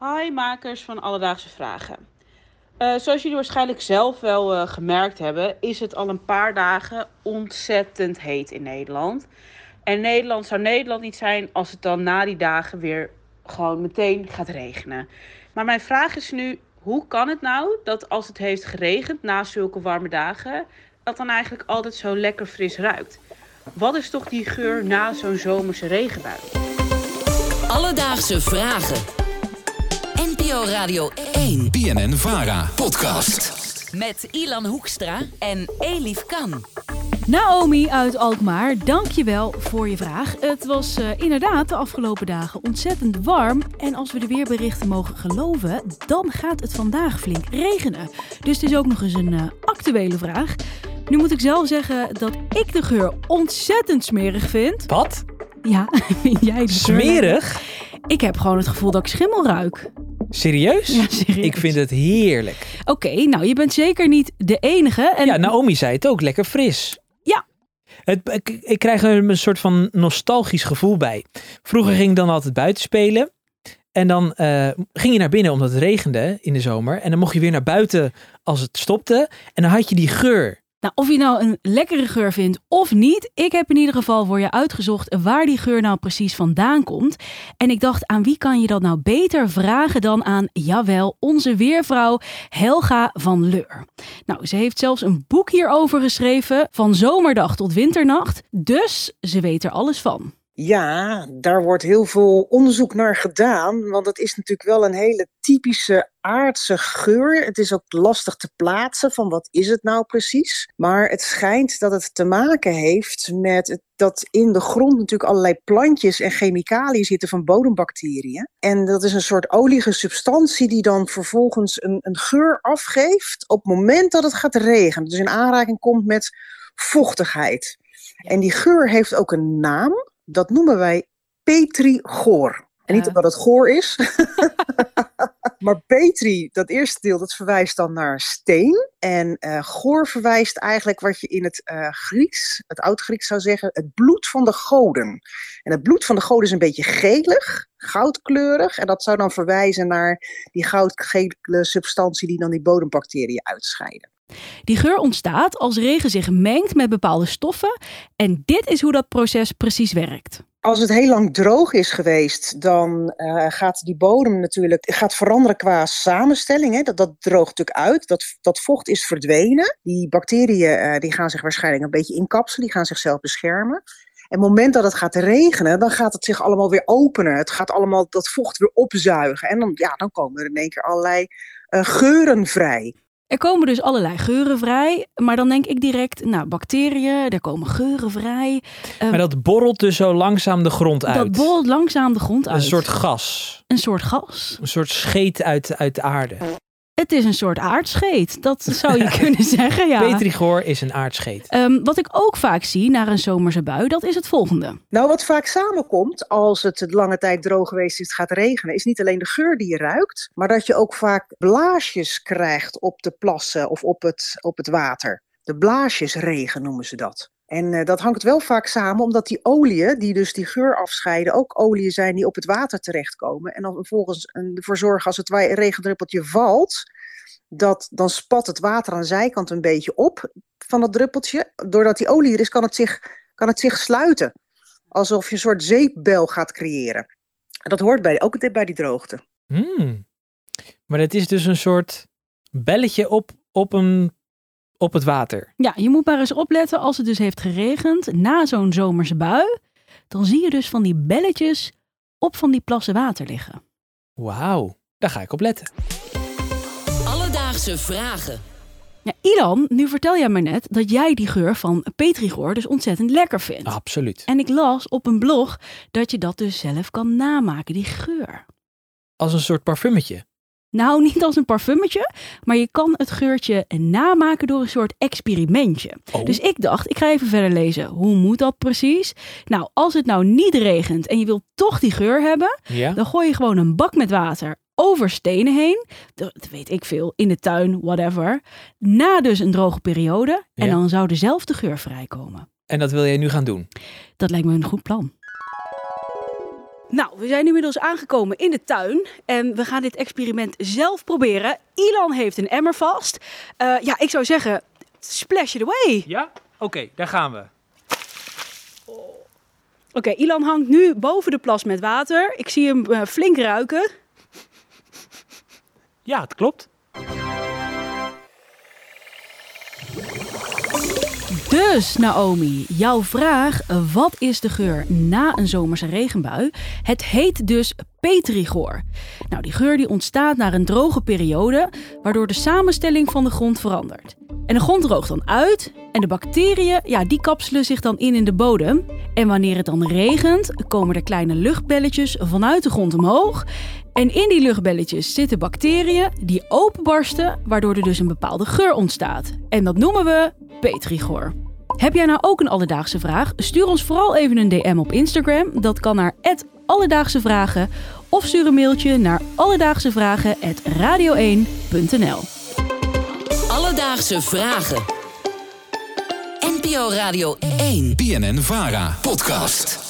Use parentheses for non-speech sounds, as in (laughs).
Hi makers van Alledaagse Vragen. Uh, zoals jullie waarschijnlijk zelf wel uh, gemerkt hebben, is het al een paar dagen ontzettend heet in Nederland. En Nederland zou Nederland niet zijn als het dan na die dagen weer gewoon meteen gaat regenen. Maar mijn vraag is nu, hoe kan het nou dat als het heeft geregend na zulke warme dagen, dat dan eigenlijk altijd zo lekker fris ruikt? Wat is toch die geur na zo'n zomerse regenbui? Alledaagse Vragen. NPO Radio 1. BNN Vara. Podcast. Met Ilan Hoekstra en Elif Kan. Naomi uit Alkmaar, dankjewel voor je vraag. Het was uh, inderdaad de afgelopen dagen ontzettend warm. En als we de weerberichten mogen geloven, dan gaat het vandaag flink regenen. Dus het is ook nog eens een uh, actuele vraag. Nu moet ik zelf zeggen dat ik de geur ontzettend smerig vind. Wat? Ja, (laughs) vind jij de Smerig? Ik heb gewoon het gevoel dat ik schimmel ruik. Serieus? Ja, serieus. Ik vind het heerlijk. Oké, nou je bent zeker niet de enige. En... Ja, Naomi zei het ook, lekker fris. Ja. Het, ik, ik krijg er een soort van nostalgisch gevoel bij. Vroeger ging ik dan altijd buiten spelen. En dan uh, ging je naar binnen omdat het regende in de zomer. En dan mocht je weer naar buiten als het stopte. En dan had je die geur. Nou, of je nou een lekkere geur vindt of niet, ik heb in ieder geval voor je uitgezocht waar die geur nou precies vandaan komt. En ik dacht, aan wie kan je dat nou beter vragen dan aan, jawel, onze weervrouw Helga van Leur. Nou, ze heeft zelfs een boek hierover geschreven, van zomerdag tot winternacht, dus ze weet er alles van. Ja, daar wordt heel veel onderzoek naar gedaan, want het is natuurlijk wel een hele typische aardse geur. Het is ook lastig te plaatsen van wat is het nou precies. Maar het schijnt dat het te maken heeft met het, dat in de grond natuurlijk allerlei plantjes en chemicaliën zitten van bodembacteriën. En dat is een soort olige substantie die dan vervolgens een, een geur afgeeft op het moment dat het gaat regenen. Dus in aanraking komt met vochtigheid. En die geur heeft ook een naam dat noemen wij petrigoor. En niet omdat het goor is. (laughs) (laughs) maar petri, dat eerste deel, dat verwijst dan naar steen. En uh, goor verwijst eigenlijk wat je in het uh, Grieks, het oud-Grieks zou zeggen, het bloed van de goden. En het bloed van de goden is een beetje gelig, goudkleurig. En dat zou dan verwijzen naar die goudgele substantie die dan die bodembacteriën uitscheiden. Die geur ontstaat als regen zich mengt met bepaalde stoffen. En dit is hoe dat proces precies werkt. Als het heel lang droog is geweest, dan uh, gaat die bodem natuurlijk gaat veranderen qua samenstelling. Hè. Dat, dat droogt natuurlijk uit. Dat, dat vocht is verdwenen. Die bacteriën uh, die gaan zich waarschijnlijk een beetje inkapselen. Die gaan zichzelf beschermen. En op het moment dat het gaat regenen, dan gaat het zich allemaal weer openen. Het gaat allemaal dat vocht weer opzuigen. En dan, ja, dan komen er in één keer allerlei uh, geuren vrij. Er komen dus allerlei geuren vrij, maar dan denk ik direct, nou, bacteriën, er komen geuren vrij. Um, maar dat borrelt dus zo langzaam de grond uit. Dat borrelt langzaam de grond uit. Een soort gas. Een soort gas. Een soort scheet uit, uit de aarde. Het is een soort aardscheet, dat zou je (laughs) kunnen zeggen, ja. Petrigoor is een aardscheet. Um, wat ik ook vaak zie naar een zomerse bui, dat is het volgende. Nou, wat vaak samenkomt als het lange tijd droog geweest is, het gaat regenen, is niet alleen de geur die je ruikt, maar dat je ook vaak blaasjes krijgt op de plassen of op het, op het water. De blaasjesregen noemen ze dat. En uh, dat hangt wel vaak samen omdat die oliën, die dus die geur afscheiden, ook oliën zijn die op het water terechtkomen. En dan vervolgens ervoor zorgen als het regendruppeltje valt, dat, dan spat het water aan de zijkant een beetje op van dat druppeltje. Doordat die olie er is, kan het zich, kan het zich sluiten. Alsof je een soort zeepbel gaat creëren. En dat hoort bij, ook bij die droogte. Hmm. Maar het is dus een soort belletje op, op een op het water. Ja, je moet maar eens opletten als het dus heeft geregend na zo'n zomerse bui. Dan zie je dus van die belletjes op van die plassen water liggen. Wauw, daar ga ik op letten. Alledaagse vragen. Ja, Ilan, nu vertel jij me net dat jij die geur van petrigoor dus ontzettend lekker vindt. Absoluut. En ik las op een blog dat je dat dus zelf kan namaken, die geur. Als een soort parfummetje. Nou, (laughs) niet als een parfummetje, maar je kan het geurtje namaken door een soort experimentje. Oh. Dus ik dacht, ik ga even verder lezen. Hoe moet dat precies? Nou, als het nou niet regent en je wilt toch die geur hebben, Ja? dan gooi je gewoon een bak met water over stenen heen. Dat weet ik veel, in de tuin, whatever. Na dus een droge periode. En Ja. dan zou dezelfde geur vrijkomen. En dat wil jij nu gaan doen. Dat lijkt me een goed plan. Nou, we zijn nu inmiddels aangekomen in de tuin en we gaan dit experiment zelf proberen. Ilan heeft een emmer vast. Eh, ja, ik zou zeggen, splash it away. Ja? Oké, daar gaan we. Oké, Ilan hangt nu boven de plas met water. Ik zie hem eh, flink ruiken. Ja, het klopt. Dus Naomi, jouw vraag, wat is de geur na een zomerse regenbui? Het heet dus petrichor. Nou, die geur die ontstaat na een droge periode, waardoor de samenstelling van de grond verandert. En de grond droogt dan uit en de bacteriën, ja, die kapselen zich dan in in de bodem. En wanneer het dan regent, komen er kleine luchtbelletjes vanuit de grond omhoog. En in die luchtbelletjes zitten bacteriën die openbarsten, waardoor er dus een bepaalde geur ontstaat. En dat noemen we petrichor. Heb jij nou ook een alledaagse vraag? Stuur ons vooral even een DM op Instagram. Dat kan naar Alledaagse Vragen. Of stuur een mailtje naar alledaagsevragen.radio1.nl Alledaagse vragen. NPO Radio 1. BNN Vara. Podcast.